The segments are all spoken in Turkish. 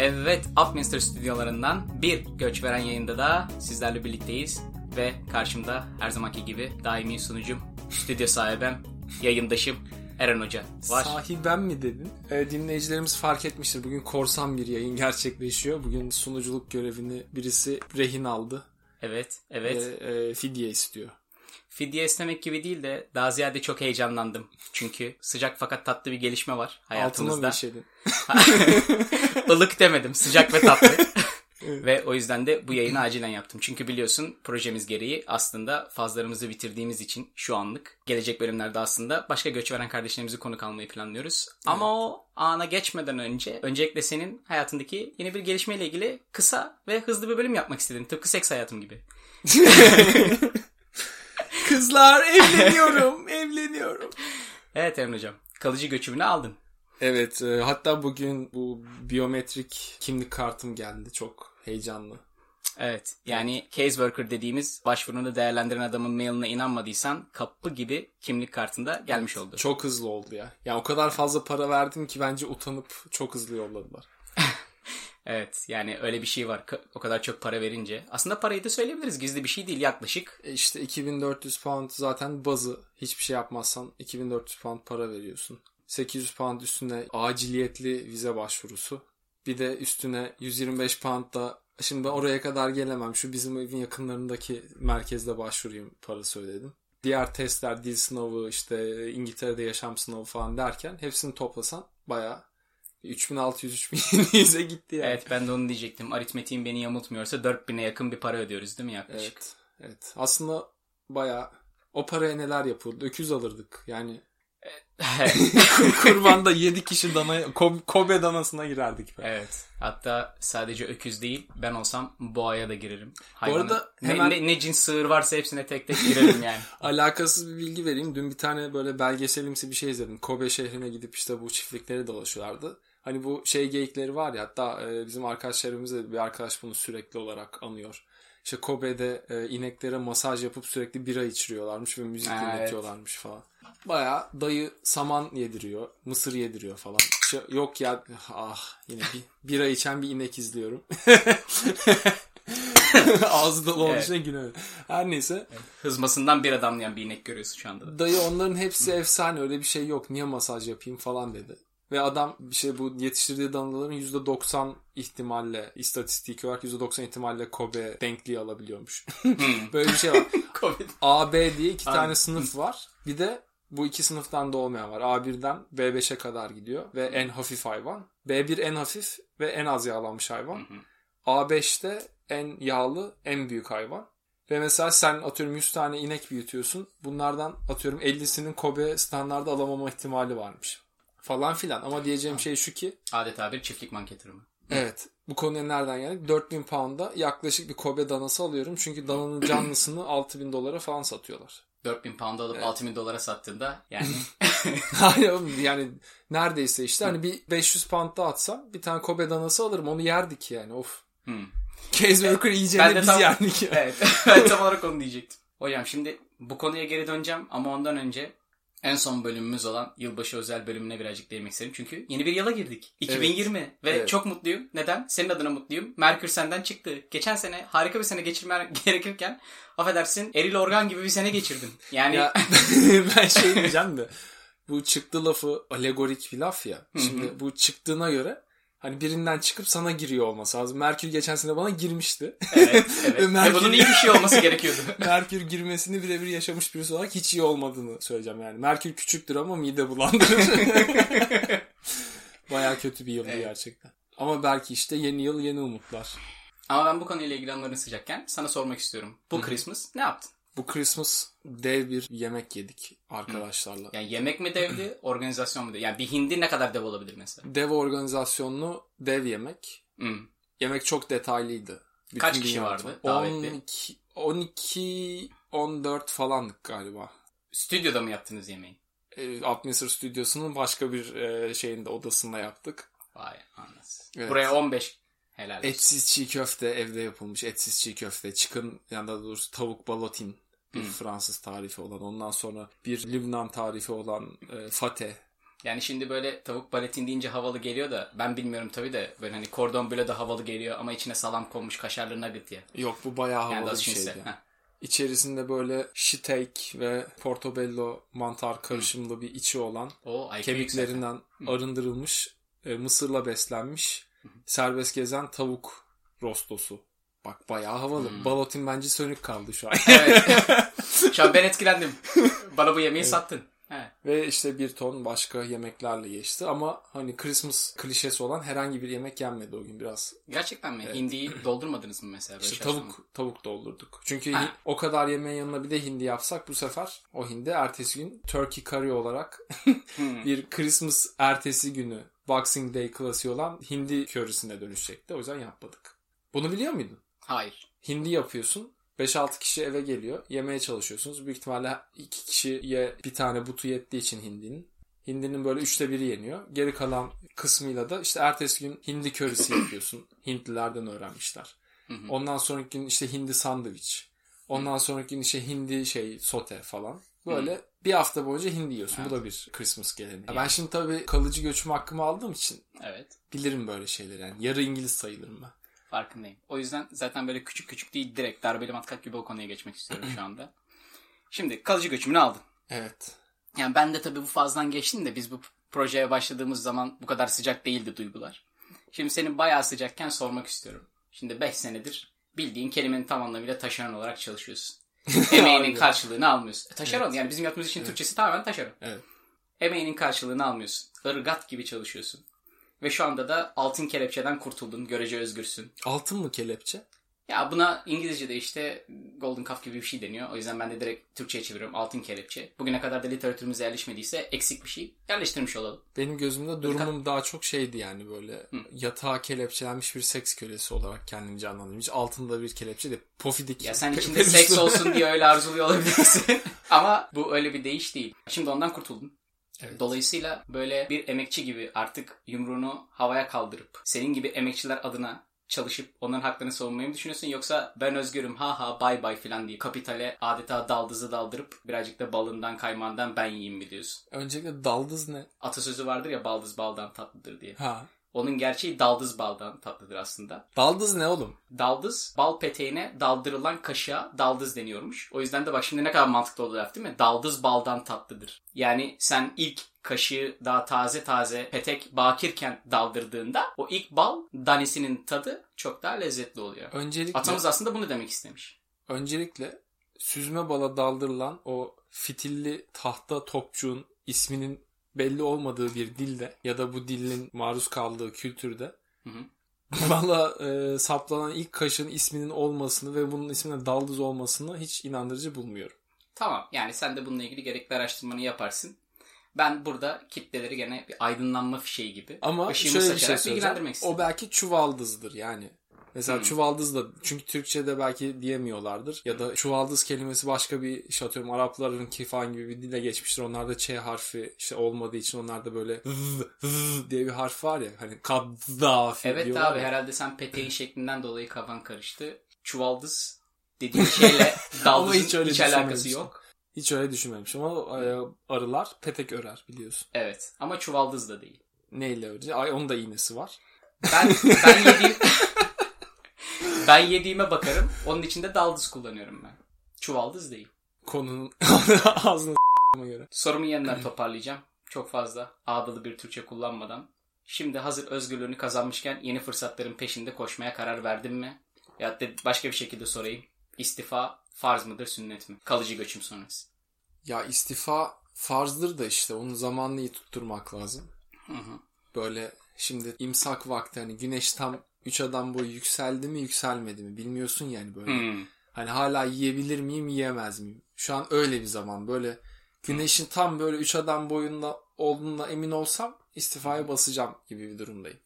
Evet, Upminster stüdyolarından bir göç veren yayında da sizlerle birlikteyiz. Ve karşımda her zamanki gibi daimi sunucum, stüdyo sahibim, yayındaşım Eren Hoca var. Sahibem mi dedin? E, dinleyicilerimiz fark etmiştir. Bugün korsan bir yayın gerçekleşiyor. Bugün sunuculuk görevini birisi rehin aldı. Evet, evet. Ve e, fidye istiyor. Fidye istemek gibi değil de daha ziyade çok heyecanlandım. Çünkü sıcak fakat tatlı bir gelişme var hayatımızda. Altına mı? Ilık demedim, sıcak ve tatlı. Ve o yüzden de bu yayını acilen yaptım. Çünkü biliyorsun projemiz gereği aslında fazlarımızı bitirdiğimiz için şu anlık gelecek bölümlerde aslında başka göç veren kardeşlerimizi konuk almayı planlıyoruz. Ama o ana geçmeden önce öncelikle senin hayatındaki yeni bir gelişmeyle ilgili kısa ve hızlı bir bölüm yapmak istedim. Tıpkı seks hayatım gibi. Kızlar evleniyorum, evleniyorum. Evet Emre Hocam. Kalıcı göçümünü aldın. Evet, e, hatta bugün bu biyometrik kimlik kartım geldi. Çok heyecanlı. Evet. Yani case worker dediğimiz başvurunu değerlendiren adamın mailine inanmadıysan kapı gibi kimlik kartında gelmiş oldu. Çok hızlı oldu ya. Yani o kadar fazla para verdim ki bence utanıp çok hızlı yolladılar. Evet yani öyle bir şey var o kadar çok para verince. Aslında parayı da söyleyebiliriz gizli bir şey değil yaklaşık. E işte 2400 pound zaten bazı hiçbir şey yapmazsan 2400 pound para veriyorsun. 800 pound üstüne aciliyetli vize başvurusu. Bir de üstüne 125 pound da şimdi ben oraya kadar gelemem. Şu bizim evin yakınlarındaki merkezde başvurayım parası ödedim. Diğer testler, dil sınavı, işte İngiltere'de yaşam sınavı falan derken hepsini toplasan bayağı 3600-3700'e gitti yani. Evet ben de onu diyecektim. Aritmetiğim beni yamultmuyorsa 4000'e yakın bir para ödüyoruz değil mi yaklaşık? Evet. Evet. Aslında bayağı o paraya neler yapıldı? Öküz alırdık. Yani Kurbanda 7 kişi dana Kobe danasına girerdik. Be. Evet. Hatta sadece öküz değil ben olsam boğaya da girerim. Hayvanı. Bu arada hemen... ne, ne, ne cins sığır varsa hepsine tek tek girerim yani. Alakasız bir bilgi vereyim. Dün bir tane böyle belgeselimsi bir şey izledim. Kobe şehrine gidip işte bu çiftlikleri dolaşıyorlardı. Hani bu şey geyikleri var ya hatta e, bizim arkadaşlarımız bir arkadaş bunu sürekli olarak anıyor. İşte Kobe'de e, ineklere masaj yapıp sürekli bira içiriyorlarmış ve müzik evet. dinletiyorlarmış falan. Baya dayı saman yediriyor, mısır yediriyor falan. İşte, yok ya ah yine bir bira içen bir inek izliyorum. Ağzı dolu için evet. Her neyse. Evet. Hızmasından bir adamlayan bir inek görüyorsun şu anda. Dayı onların hepsi efsane öyle bir şey yok. Niye masaj yapayım falan dedi. Ve adam bir şey bu yetiştirdiği danaların %90 ihtimalle istatistik olarak %90 ihtimalle Kobe denkliği alabiliyormuş. Hmm. Böyle bir şey var. A, B diye iki tane sınıf var. Bir de bu iki sınıftan da olmayan var. A1'den B5'e kadar gidiyor ve en hafif hayvan. B1 en hafif ve en az yağlanmış hayvan. A5'te en yağlı, en büyük hayvan. Ve mesela sen atıyorum 100 tane inek büyütüyorsun. Bunlardan atıyorum 50'sinin Kobe standardı alamama ihtimali varmış falan filan. Ama diyeceğim şey şu ki. Adeta bir çiftlik manket mı? Evet. Bu konuya nereden geldik? 4000 pound'a yaklaşık bir Kobe danası alıyorum. Çünkü dananın canlısını 6000 dolara falan satıyorlar. 4000 pound alıp evet. 6000 dolara sattığında yani. Hayır yani neredeyse işte hani bir 500 pound da atsam bir tane Kobe danası alırım. Onu yerdik yani of. Hmm. Case Worker iyice biz tam, yerdik. evet. ben tam olarak onu diyecektim. Hocam şimdi bu konuya geri döneceğim ama ondan önce en son bölümümüz olan yılbaşı özel bölümüne birazcık değinmek isterim. Çünkü yeni bir yıla girdik. 2020 evet. ve evet. çok mutluyum. Neden? Senin adına mutluyum. Merkür senden çıktı. Geçen sene harika bir sene geçirmen gerekirken affedersin eril organ gibi bir sene geçirdin. Yani ya, ben şey diyeceğim de bu çıktı lafı alegorik bir laf ya. Şimdi bu çıktığına göre Hani birinden çıkıp sana giriyor olması lazım. Merkür geçen sene bana girmişti. Evet, evet. Merkür... Ve bunun iyi bir şey olması gerekiyordu. Merkür girmesini birebir yaşamış birisi olarak hiç iyi olmadığını söyleyeceğim yani. Merkür küçüktür ama mide bulandırır. Baya kötü bir yıldı evet. gerçekten. Ama belki işte yeni yıl yeni umutlar. Ama ben bu konuyla ilgili anıların sıcakken sana sormak istiyorum. Bu Hı-hı. Christmas ne yaptın? Bu Christmas dev bir yemek yedik arkadaşlarla. Yani yemek mi devdi, organizasyon mu devdi? Yani bir hindi ne kadar dev olabilir mesela? Dev organizasyonlu dev yemek. Yemek çok detaylıydı. Bütün Kaç kişi vardı davetli? 12, 12 14 falandık galiba. Stüdyoda mı yaptınız yemeği? E, Upminster stüdyosunun başka bir e, şeyinde odasında yaptık. Vay anasını. Evet. Buraya 15 helal olsun. Etsiz çiğ köfte evde yapılmış. Etsiz çiğ köfte. Chicken ya da doğrusu tavuk balotin Bir Fransız tarifi olan. Ondan sonra bir Lübnan tarifi olan e, fateh. Yani şimdi böyle tavuk baletin deyince havalı geliyor da ben bilmiyorum tabii de böyle hani kordon böyle de havalı geliyor ama içine salam konmuş kaşarlı nugget ya. Yok bu bayağı havalı Yani bir şeydi. Heh. İçerisinde böyle steak ve portobello mantar karışımlı bir içi olan O kemiklerinden arındırılmış e, mısırla beslenmiş serbest gezen tavuk rostosu. Bak bayağı havalı. Balotin bence sönük kaldı şu an. Evet. Şu an ben etkilendim. Bana bu yemeği sattın. He. Ve işte bir ton başka yemeklerle geçti ama hani Christmas klişesi olan herhangi bir yemek yenmedi o gün biraz. Gerçekten mi? Hindiyi doldurmadınız mı mesela? Böyle İşte şaşırdım. tavuk tavuk doldurduk. Çünkü Ha. o kadar yemeğin yanına bir de hindi yapsak bu sefer o hindi ertesi gün turkey curry olarak Hmm. bir Christmas ertesi günü Boxing Day klasiği olan hindi körisine dönüşecekti. O yüzden yapmadık. Bunu biliyor muydun? Hayır. Hindi yapıyorsun. 5-6 kişi eve geliyor. Yemeye çalışıyorsunuz. Büyük ihtimalle 2 kişiye bir tane butu yettiği için hindinin. Hindinin böyle üçte biri yeniyor. Geri kalan kısmıyla da işte ertesi gün hindi körisi yapıyorsun. Hintlilerden öğrenmişler. Ondan sonraki gün işte hindi sandviç. Ondan sonraki gün işte hindi şey sote falan. Böyle bir hafta boyunca hindi yiyorsun. Bu da bir Christmas geleneği. Ben şimdi tabii kalıcı göçüm hakkımı aldığım için Evet. bilirim böyle şeyleri. Yani yarı İngiliz sayılırım ben. Farkındayım. O yüzden zaten böyle küçük küçük değil direkt darbeli matkap gibi o konuya geçmek istiyorum şu anda. Şimdi kalıcı göçümünü aldın. Evet. Yani ben de tabii bu fazdan geçtim de biz bu projeye başladığımız zaman bu kadar sıcak değildi duygular. Şimdi senin bayağı sıcakken sormak istiyorum. Şimdi 5 senedir bildiğin kelimenin tam anlamıyla taşeron olarak çalışıyorsun. Emeğinin karşılığını almıyorsun. E, taşeron yani bizim yaptığımız için Türkçesi tamamen taşeron. Evet. Emeğinin karşılığını almıyorsun. Irgat gibi çalışıyorsun. Ve şu anda da altın kelepçeden kurtuldun. Görece özgürsün. Altın mı kelepçe? Ya buna İngilizce'de işte Golden Cuff gibi bir şey deniyor. O yüzden ben de direkt Türkçe'ye çeviriyorum. Altın kelepçe. Bugüne kadar da literatürümüze yerleşmediyse eksik bir şey. Yerleştirmiş olalım. Benim gözümde durumum daha çok şeydi yani böyle yatağa kelepçelenmiş bir seks kölesi olarak kendimi canlandırdım. Hiç altında bir kelepçe de pofidik. Ya sen içinde seks olsun diye öyle arzuluyor olabilirsin. Ama bu öyle bir değiş değil. Şimdi ondan kurtuldun. Evet. Dolayısıyla böyle bir emekçi gibi artık yumruğunu havaya kaldırıp senin gibi emekçiler adına çalışıp onların haklarını savunmayı mı düşünüyorsun yoksa ben özgürüm ha ha bay bay filan diye kapitale adeta daldızı daldırıp birazcık da balından kaymağından ben yiyeyim mi diyorsun? Öncelikle daldız ne? Atasözü vardır ya baldız baldan tatlıdır diye. Ha. Onun gerçeği daldız baldan tatlıdır aslında. Daldız ne oğlum? Daldız bal peteğine daldırılan kaşığa daldız deniyormuş. O yüzden de bak şimdi ne kadar mantıklı oldu laf değil mi? Daldız baldan tatlıdır. Yani sen ilk kaşığı daha taze taze petek bakirken daldırdığında o ilk bal danesinin tadı çok daha lezzetli oluyor. Öncelikle Atamız aslında bunu demek istemiş. öncelikle süzme bala daldırılan o fitilli tahta topçuğun isminin belli olmadığı bir dilde ya da bu dilin maruz kaldığı kültürde Hı hı. bala e, saplanan ilk kaşın isminin olmasını ve bunun ismine daldız olmasını hiç inandırıcı bulmuyorum. Tamam yani sen de bununla ilgili gerekli araştırmanı yaparsın. Ben burada kitleleri gene bir aydınlanma fişeği gibi Ama şöyle bir şey söyleyeceğim. O belki çuvaldızdır yani. Mesela Hmm. çuvaldız da çünkü Türkçe'de belki diyemiyorlardır. Ya da çuvaldız kelimesi başka bir işte atıyorum Arapların falan gibi bir dile geçmiştir. Onlarda Ç harfi işte olmadığı için onlarda böyle v, v diye bir harf var ya. Hani kaddafi Evet abi ya. herhalde sen peteğin şeklinden dolayı kafan karıştı. Çuvaldız dediğin şeyle Ama hiç öyle hiç alakası yok. Hiç öyle düşünmemişim ama e, arılar petek örer biliyorsun. Evet ama çuvaldız da değil. Neyle örecek? Ay onun da iğnesi var. Ben ben yediğim ben yediğime bakarım. Onun içinde daldız kullanıyorum ben. Çuvaldız değil. Konunun ağzına s***ma göre. Sorumu yeniden toparlayacağım. Çok fazla ağdalı bir Türkçe kullanmadan. Şimdi hazır özgürlüğünü kazanmışken yeni fırsatların peşinde koşmaya karar verdin mi? Ya da başka bir şekilde sorayım. İstifa farz mıdır sünnet mi? Kalıcı göçüm sonrası. Ya istifa farzdır da işte onun zamanını iyi tutturmak lazım. Hı hı. Böyle şimdi imsak vakti hani güneş tam 3 adam boyu yükseldi mi yükselmedi mi bilmiyorsun yani böyle. Hmm. Hani hala yiyebilir miyim yiyemez miyim? Şu an öyle bir zaman böyle güneşin tam böyle 3 adam boyunda olduğuna emin olsam istifaya basacağım gibi bir durumdayım.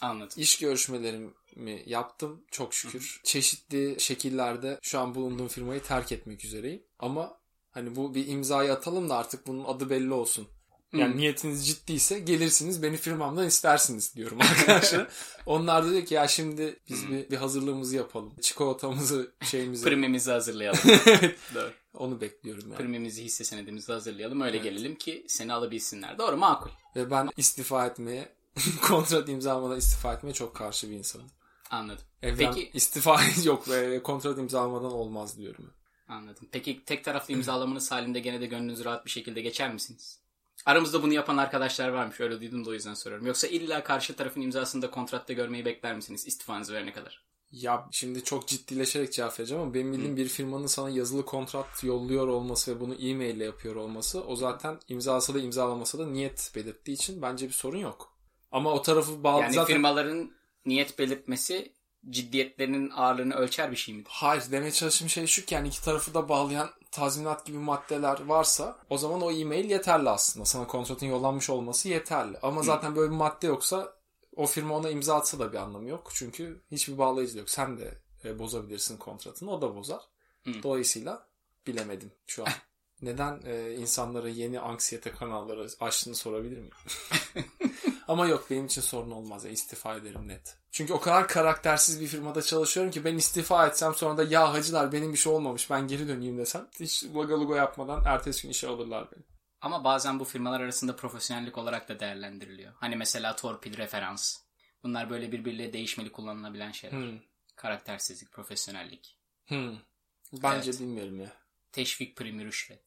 Anladım. İş görüşmelerimi yaptım çok şükür. Çeşitli şekillerde şu an bulunduğum firmayı terk etmek üzereyim. Ama hani bu bir imzayı atalım da artık bunun adı belli olsun. Yani Hmm. niyetiniz ciddiyse gelirsiniz beni firmamdan istersiniz diyorum arkadaşlar. Onlar da diyor ki ya şimdi biz bir, bir hazırlığımızı yapalım. Çikolatamızı şeyimizi. Primimizi hazırlayalım. Doğru. Onu bekliyorum yani. Primimizi hisse senedimizi hazırlayalım. Öyle gelelim ki seni alabilsinler. Doğru makul. Ve ben istifa etmeye, kontrat imzalamadan istifa etmeye çok karşı bir insanım. Anladım. Evren Peki istifa yok ve kontrat imzalamadan olmaz diyorum. anladım. Peki tek taraflı imzalamanız halinde gene de gönlünüz rahat bir şekilde geçer misiniz? Aramızda bunu yapan arkadaşlar varmış. Öyle duydum da o yüzden soruyorum. Yoksa illa karşı tarafın imzasını da kontratta görmeyi bekler misiniz istifanızı verene kadar? Ya şimdi çok ciddileşerek cevap vereceğim ama benim bildiğim bir firmanın sana yazılı kontrat yolluyor olması ve bunu e-mail ile yapıyor olması o zaten imzası da imzalaması da niyet belirttiği için bence bir sorun yok. Ama o tarafı bağlı Yani zaten... firmaların niyet belirtmesi ciddiyetlerinin ağırlığını ölçer bir şey midir? Hayır demeye çalıştığım şey şu ki yani iki tarafı da bağlayan tazminat gibi maddeler varsa o zaman o e-mail yeterli aslında. Sana kontratın yollanmış olması yeterli. Ama zaten böyle bir madde yoksa o firma ona imza atsa da bir anlamı yok. Çünkü hiçbir bağlayıcı yok. Sen de e, bozabilirsin kontratını o da bozar. Hı. Dolayısıyla bilemedim şu an. Neden e, insanlara yeni anksiyete kanalları açtığını sorabilir miyim? Ama yok benim için sorun olmaz ya istifa ederim net. Çünkü o kadar karaktersiz bir firmada çalışıyorum ki ben istifa etsem sonra da ya hacılar benim bir şey olmamış ben geri döneyim desem hiç lagalugo yapmadan ertesi gün işe alırlar beni. Ama bazen bu firmalar arasında profesyonellik olarak da değerlendiriliyor. Hani mesela torpil referans. Bunlar böyle birbiriyle değişmeli kullanılabilen şeyler. Hmm. Karaktersizlik, profesyonellik. Hmm. Bence Evet. bilmiyorum ya. Teşvik primi rüşvet.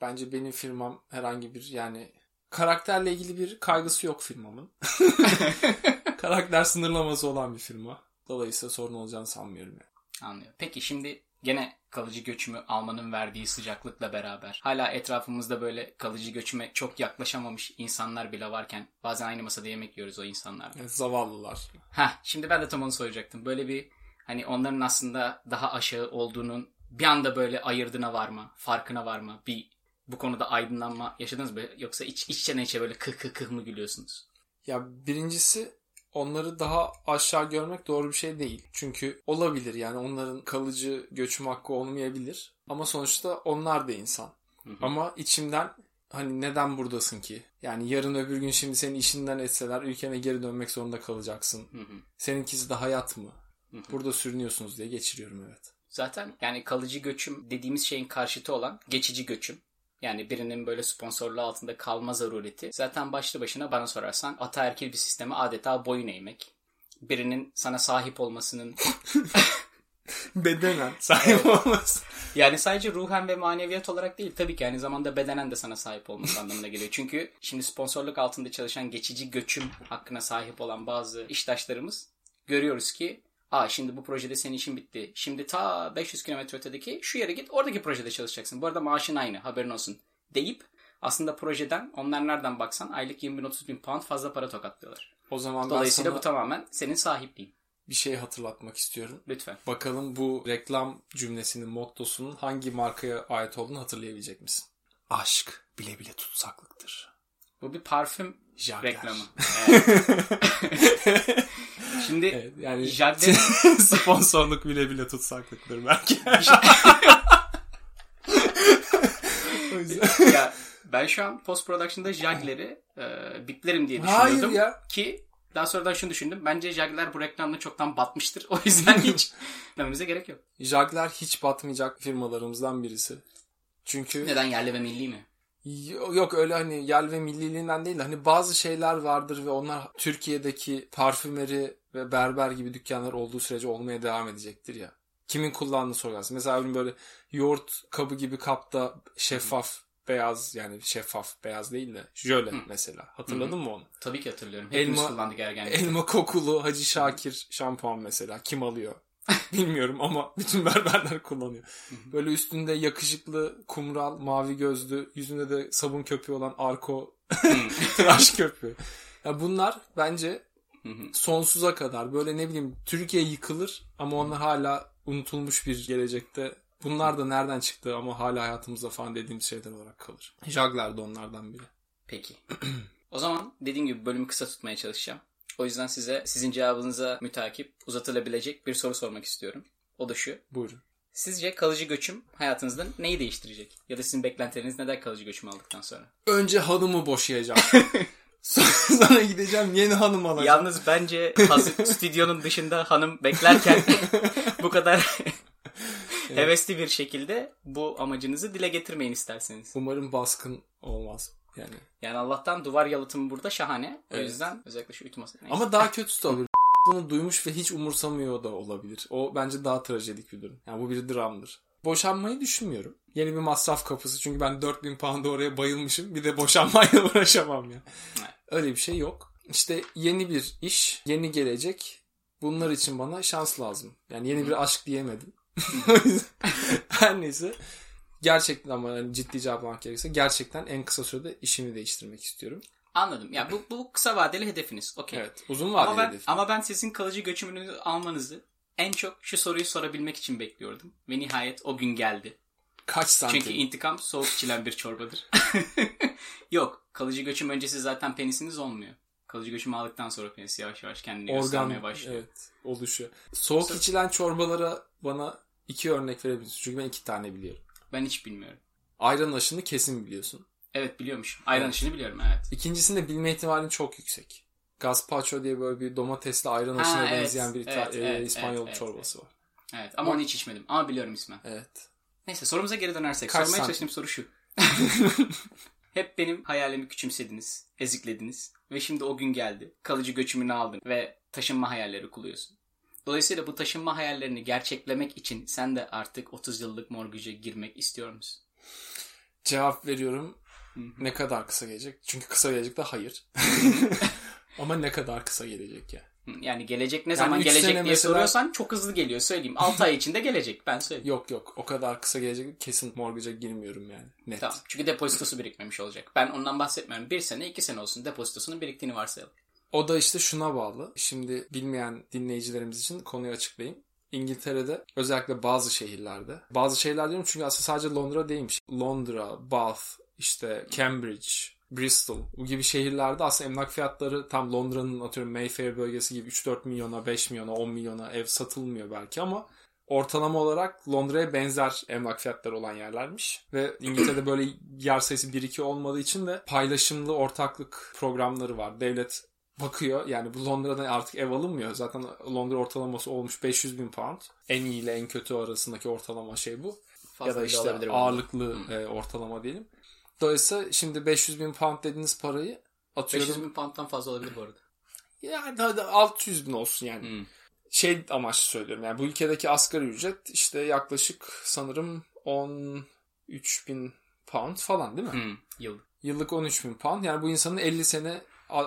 Bence benim firmam herhangi bir yani karakterle ilgili bir kaygısı yok firmamın. Karakter sınırlaması olan bir firma. Dolayısıyla sorun olacağını sanmıyorum ya. Anlıyor. Peki şimdi gene kalıcı göçümü almanın verdiği sıcaklıkla beraber hala etrafımızda böyle kalıcı göçüme çok yaklaşamamış insanlar bile varken bazen aynı masada yemek yiyoruz o insanlarla. Yani zavallılar. Heh, şimdi ben de tam onu soracaktım. Böyle bir hani onların aslında daha aşağı olduğunun bir anda böyle ayırdına varma, farkına varma, bir bu konuda aydınlanma yaşadınız mı? Yoksa iç, içten içe böyle kıh kıh kıh mı gülüyorsunuz? Ya birincisi onları daha aşağı görmek doğru bir şey değil. Çünkü olabilir yani onların kalıcı göçüm hakkı olmayabilir. Ama sonuçta onlar da insan. Ama içimden hani neden buradasın ki? Yani yarın öbür gün şimdi seni işinden etseler ülkene geri dönmek zorunda kalacaksın. Hı hı. Seninkisi de hayat mı? Burada sürünüyorsunuz diye geçiriyorum evet. Zaten yani kalıcı göçüm dediğimiz şeyin karşıtı olan geçici göçüm. Yani birinin böyle sponsorluğu altında kalma zarureti. Zaten başlı başına bana sorarsan ataerkil bir sisteme adeta boyun eğmek. Birinin sana sahip olmasının Bedenen sahip olması. yani sadece ruhen ve maneviyat olarak değil tabii ki aynı zamanda bedenen de sana sahip olması anlamına geliyor. Çünkü şimdi sponsorluk altında çalışan geçici göçüm hakkına sahip olan bazı iştaşlarımız görüyoruz ki Aa şimdi bu projede senin işin bitti. Şimdi ta 500 kilometre ötedeki şu yere git oradaki projede çalışacaksın. Bu arada maaşın aynı haberin olsun deyip aslında projeden onlar nereden baksan aylık 20 bin 30 bin pound fazla para tokatlıyorlar. O zaman Dolayısıyla sana bu tamamen senin sahipliğin. bir şey hatırlatmak istiyorum. Lütfen. Bakalım bu reklam cümlesinin mottosunun hangi markaya ait olduğunu hatırlayabilecek misin? Aşk bile bile tutsaklıktır. Bu bir parfüm Jagler. reklamı. Evet. Şimdi Evet, yani Jagler sponsorluk bile bile tutsaklıktır belki. o yüzden. ya ben şu an post production'da Jagler'i e, biplerim diye Hayır düşünüyordum. ya. Ki daha sonradan şunu düşündüm. Bence Jagler bu reklamda çoktan batmıştır. O yüzden hiç dememize gerek yok. Jagler hiç batmayacak firmalarımızdan birisi. Çünkü Neden yerli ve milli mi? Yo- Yok öyle hani yerli ve milliliğinden değil de hani bazı şeyler vardır ve onlar Türkiye'deki parfümeri ve berber gibi dükkanlar olduğu sürece olmaya devam edecektir ya. Kimin kullandığını sorarsın. Mesela böyle yoğurt kabı gibi kapta şeffaf beyaz yani şeffaf beyaz değil de jöle mesela. Hatırladın mı onu? Tabii ki hatırlıyorum. Hepimiz Elma- kullandık ergenlikte. Elma kokulu Hacı Şakir şampuan mesela. Kim alıyor? Bilmiyorum ama bütün berberler kullanıyor. Böyle üstünde yakışıklı, kumral, mavi gözlü, yüzünde de sabun köpüğü olan arko tıraş köpüğü. Ya bunlar bence sonsuza kadar böyle ne bileyim Türkiye yıkılır ama onlar hala unutulmuş bir gelecekte. Bunlar da nereden çıktı ama hala hayatımızda falan dediğimiz şeyler olarak kalır. Jagler de onlardan biri. Peki. o zaman dediğim gibi bölümü kısa tutmaya çalışacağım. O yüzden size sizin cevabınıza mütakip uzatılabilecek bir soru sormak istiyorum. O da şu. Buyurun. Sizce kalıcı göçüm hayatınızda neyi değiştirecek? Ya da sizin beklentileriniz neden kalıcı göçümü aldıktan sonra? Önce hanımı boşayacağım. Sonra gideceğim yeni hanım alacağım. Yalnız bence hazır stüdyonun dışında hanım beklerken bu kadar hevesli bir şekilde bu amacınızı dile getirmeyin isterseniz. Umarım baskın olmaz. Yani Yani Allah'tan duvar yalıtımı burada şahane. O Evet. yüzden özellikle şu ütü masası. Neyse. Ama daha kötüsü de olabilir. Bunu duymuş ve hiç umursamıyor da olabilir. O bence daha trajedik bir durum. Yani bu bir dramdır. Boşanmayı düşünmüyorum. Yeni bir masraf kapısı. Çünkü ben 4000 pound'a oraya bayılmışım. Bir de boşanmayla uğraşamam ya. Evet. Öyle bir şey yok. İşte yeni bir iş, yeni gelecek. Bunlar için bana şans lazım. Yani yeni bir aşk diyemedim. Her neyse. Gerçekten ama yani ciddi cevaplamak gerekirse gerçekten en kısa sürede işimi değiştirmek istiyorum. Anladım. Ya bu, bu kısa vadeli hedefiniz. Okey. Evet. Uzun vadeli Ama ben, hedefim. ama ben sizin kalıcı göçümünüzü almanızı en çok şu soruyu sorabilmek için bekliyordum. Ve nihayet o gün geldi. Kaç santim? Çünkü intikam soğuk içilen bir çorbadır. Yok. Kalıcı göçüm öncesi zaten penisiniz olmuyor. Kalıcı göçümü aldıktan sonra penis yavaş yavaş kendini göstermeye başlıyor. evet oluşuyor. Soğuk Sırf- içilen çorbalara bana iki örnek verebilirsin. Çünkü ben iki tane biliyorum. Ben hiç bilmiyorum. Ayran aşını kesin biliyorsun. Evet biliyormuşum. Ayran Evet. işini biliyorum evet. İkincisini de bilme ihtimalin çok yüksek. Gazpacho diye böyle bir domatesli ayran Ha, aşına evet, benzeyen bir evet, İta- evet, e, İspanyol evet, çorbası var. Evet ama onu hiç içmedim. Ama biliyorum ismen. Evet. Neyse sorumuza geri dönersek. Kaç Sormaya santim? çalıştığım soru şu. Hep benim hayalimi küçümsediniz, eziklediniz ve şimdi o gün geldi. Kalıcı göçümünü aldın ve taşınma hayalleri kuruyorsun. Dolayısıyla bu taşınma hayallerini gerçeklemek için sen de artık 30 yıllık mortgage'e girmek istiyor musun? Cevap veriyorum. Hı hı. Ne kadar kısa gelecek? Çünkü kısa gelecek de hayır. Ama ne kadar kısa gelecek ya? Yani gelecek ne Yani zaman gelecek diye mesela- soruyorsan çok hızlı geliyor söyleyeyim. 6 ay içinde gelecek ben söyleyeyim. Yok yok o kadar kısa gelecek kesin mortgage'a girmiyorum yani. Net. Tamam. Çünkü depozitosu birikmemiş olacak. Ben ondan bahsetmiyorum. Bir sene, iki sene olsun depozitosunun biriktiğini varsayalım. O da işte şuna bağlı. Şimdi bilmeyen dinleyicilerimiz için konuyu açıklayayım. İngiltere'de özellikle bazı şehirlerde. Bazı şehirler diyorum çünkü aslında sadece Londra değilmiş. Londra, Bath, işte Cambridge, Bristol bu gibi şehirlerde aslında emlak fiyatları tam Londra'nın atıyorum Mayfair bölgesi gibi 3-4 milyona, 5 milyona, 10 milyona ev satılmıyor belki ama ortalama olarak Londra'ya benzer emlak fiyatları olan yerlermiş. Ve İngiltere'de böyle yer sayısı 1-2 olmadığı için de paylaşımlı ortaklık programları var. Devlet bakıyor yani bu Londra'da artık ev alınmıyor. Zaten Londra ortalaması olmuş 500 bin pound. En iyi ile en kötü arasındaki ortalama şey bu. Fazla ya da işte ağırlıklı e, ortalama diyelim. Dolayısıyla şimdi 500 bin pound dediğiniz parayı atıyorum. 500 bin pound'dan fazla olabilir bu arada. Yani hadi 600 bin olsun yani. Hmm. Şey amaçlı söylüyorum yani bu ülkedeki asgari ücret işte yaklaşık sanırım 13 bin pound falan değil mi? Hmm. Yıl. Yıllık 13 bin pound. Yani bu insanın 50 sene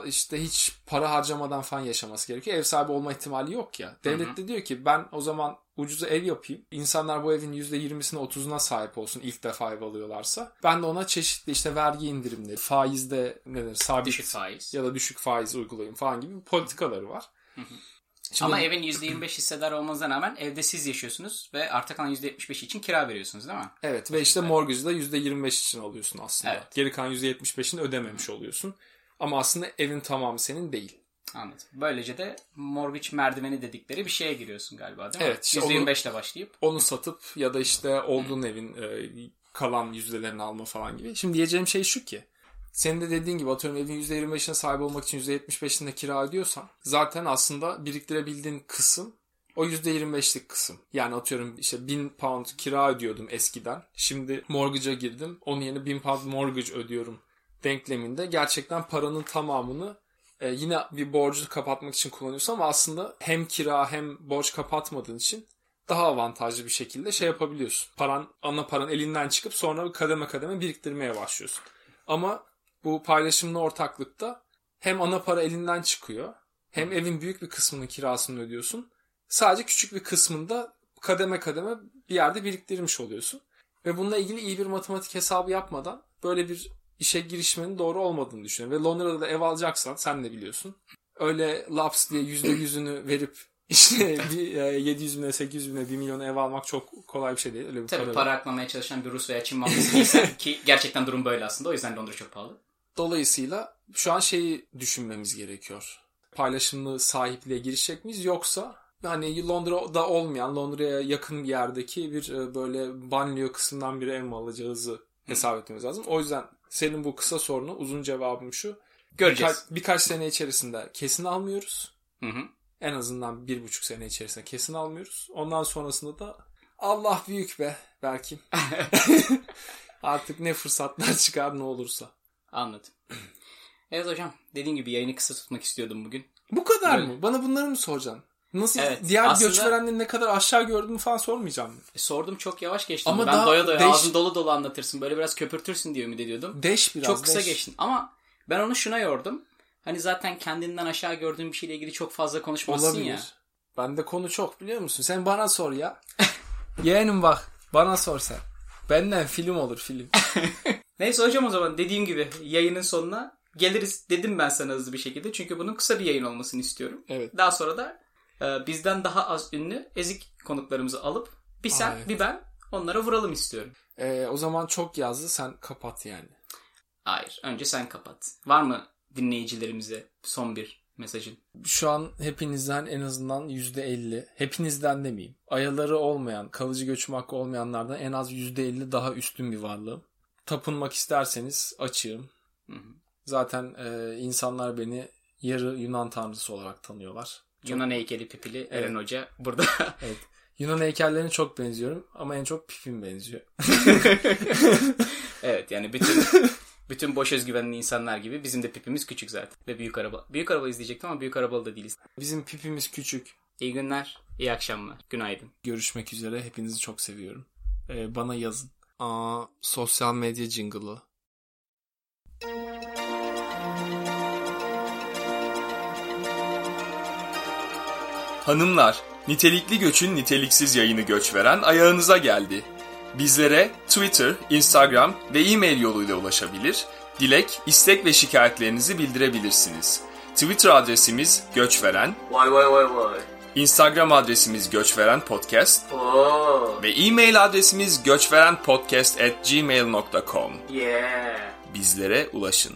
işte hiç para harcamadan falan yaşaması gerekiyor. Ev sahibi olma ihtimali yok ya. Devlet de diyor ki ben o zaman ucuza ev yapayım. İnsanlar bu evin %20'sine 30'una sahip olsun ilk defa ev alıyorlarsa. Ben de ona çeşitli işte vergi indirimleri, faizde ne denir, sabit Düşük faiz. ya da düşük faiz uygulayayım falan gibi politikaları var. Şimdi- Ama evin %25 hissedar olmanıza rağmen evde siz yaşıyorsunuz ve arta kalan %75 için kira veriyorsunuz değil mi? Evet ve işte mortgage'da %25 için alıyorsun aslında. Evet. Geri kalan %75'ini ödememiş oluyorsun. Ama aslında evin tamamı senin değil. Anladım. Böylece de mortgage merdiveni dedikleri bir şeye giriyorsun galiba değil mi? Evet, işte %25 ile başlayıp. Onu satıp ya da işte olduğun evin e, kalan yüzdelerini alma falan gibi. Şimdi diyeceğim şey şu ki. Senin de dediğin gibi atıyorum evin %25'ine sahip olmak için %75'inde kira ödüyorsan zaten aslında biriktirebildiğin kısım o %25'lik kısım. Yani atıyorum işte 1000 pound kira ödüyordum eskiden. Şimdi mortgage'a girdim. Onun yerine 1000 pound mortgage ödüyorum denkleminde gerçekten paranın tamamını e, yine bir borcu kapatmak için kullanıyorsun ama aslında hem kira hem borç kapatmadığın için daha avantajlı bir şekilde şey yapabiliyorsun. Paran, ana paran elinden çıkıp sonra kademe kademe biriktirmeye başlıyorsun. Ama bu paylaşımlı ortaklıkta hem ana para elinden çıkıyor hem evin büyük bir kısmının kirasını ödüyorsun. Sadece küçük bir kısmında kademe kademe bir yerde biriktirmiş oluyorsun. Ve bununla ilgili iyi bir matematik hesabı yapmadan böyle bir işe girişmenin doğru olmadığını düşünüyorum. Ve Londra'da da ev alacaksan sen de biliyorsun. Öyle laps diye yüzde yüzünü verip işte bir e, 700 bine 800 bine 1 milyona ev almak çok kolay bir şey değil. Öyle bir Tabii para para aklamaya çalışan bir Rus veya Çin değilsen ki gerçekten durum böyle aslında. O yüzden Londra çok pahalı. Dolayısıyla şu an şeyi düşünmemiz gerekiyor. Paylaşımlı sahipliğe girişecek miyiz yoksa hani Londra'da olmayan Londra'ya yakın bir yerdeki bir e, böyle banliyö kısmından bir ev mi alacağızı hesap etmemiz lazım. O yüzden senin bu kısa sorunu uzun cevabım şu. Göreceğiz. Birkaç, birkaç sene içerisinde kesin almıyoruz. Hı hı. En azından bir buçuk sene içerisinde kesin almıyoruz. Ondan sonrasında da Allah büyük be Berkim. Artık ne fırsatlar çıkar ne olursa. Anladım. Evet hocam dediğim gibi yayını kısa tutmak istiyordum bugün. Bu kadar Böyle. mı? Bana bunları mı soracaksın? Nasıl Evet, diğer aslında- göçverenleri ne kadar aşağı gördüğümü falan sormayacağım? E, sordum çok yavaş geçtim. Ama ben daha doya doya değiş- ağzın dolu dolu anlatırsın. Böyle biraz köpürtürsün diye ümit ediyordum. Deş biraz. çok kısa deş. geçtin. Ama ben onu şuna yordum. Hani zaten kendinden aşağı gördüğün bir şeyle ilgili çok fazla konuşmazsın Olabilir. ya. Bende konu çok biliyor musun? Sen bana sor ya. Yeğenim bak bana sor sen. Benden film olur film. Neyse hocam o zaman dediğim gibi yayının sonuna geliriz dedim ben sana hızlı bir şekilde. Çünkü bunun kısa bir yayın olmasını istiyorum. Evet. Daha sonra da e, bizden daha az ünlü ezik konuklarımızı alıp bir sen Aa, evet. bir ben onlara vuralım istiyorum. Ee, o zaman çok yazdı sen kapat yani. Hayır önce sen kapat. Var mı dinleyicilerimize son bir mesajın? Şu an hepinizden en azından %50, hepinizden demeyeyim. Ayaları olmayan, kalıcı göçüm hakkı olmayanlardan en az %50 daha üstün bir varlığım. Tapınmak isterseniz açığım. Hı hı. Zaten e, insanlar beni yarı Yunan tanrısı olarak tanıyorlar. Yunan heykeli pipili Eren Hoca burada. Evet. Yunan heykellerine çok benziyorum ama en çok pipim benziyor. evet yani bütün bütün boş özgüvenli insanlar gibi bizim de pipimiz küçük zaten. Ve büyük araba. Büyük araba izleyecektim ama büyük arabalı da değiliz. Bizim pipimiz küçük. İyi günler, iyi akşamlar, günaydın. Görüşmek üzere. Hepinizi çok seviyorum. Ee, bana yazın. Aa, sosyal medya jingle'ı. Hanımlar, nitelikli göçün niteliksiz yayını göç veren ayağınıza geldi. Bizlere Twitter, Instagram ve e-mail yoluyla ulaşabilir, dilek, istek ve şikayetlerinizi bildirebilirsiniz. Twitter adresimiz göçveren, Vay vay vay vay. Instagram adresimiz göçveren podcast Oo, ve e-mail adresimiz göçverenpodcast at gmail.com. yeah. Bizlere ulaşın.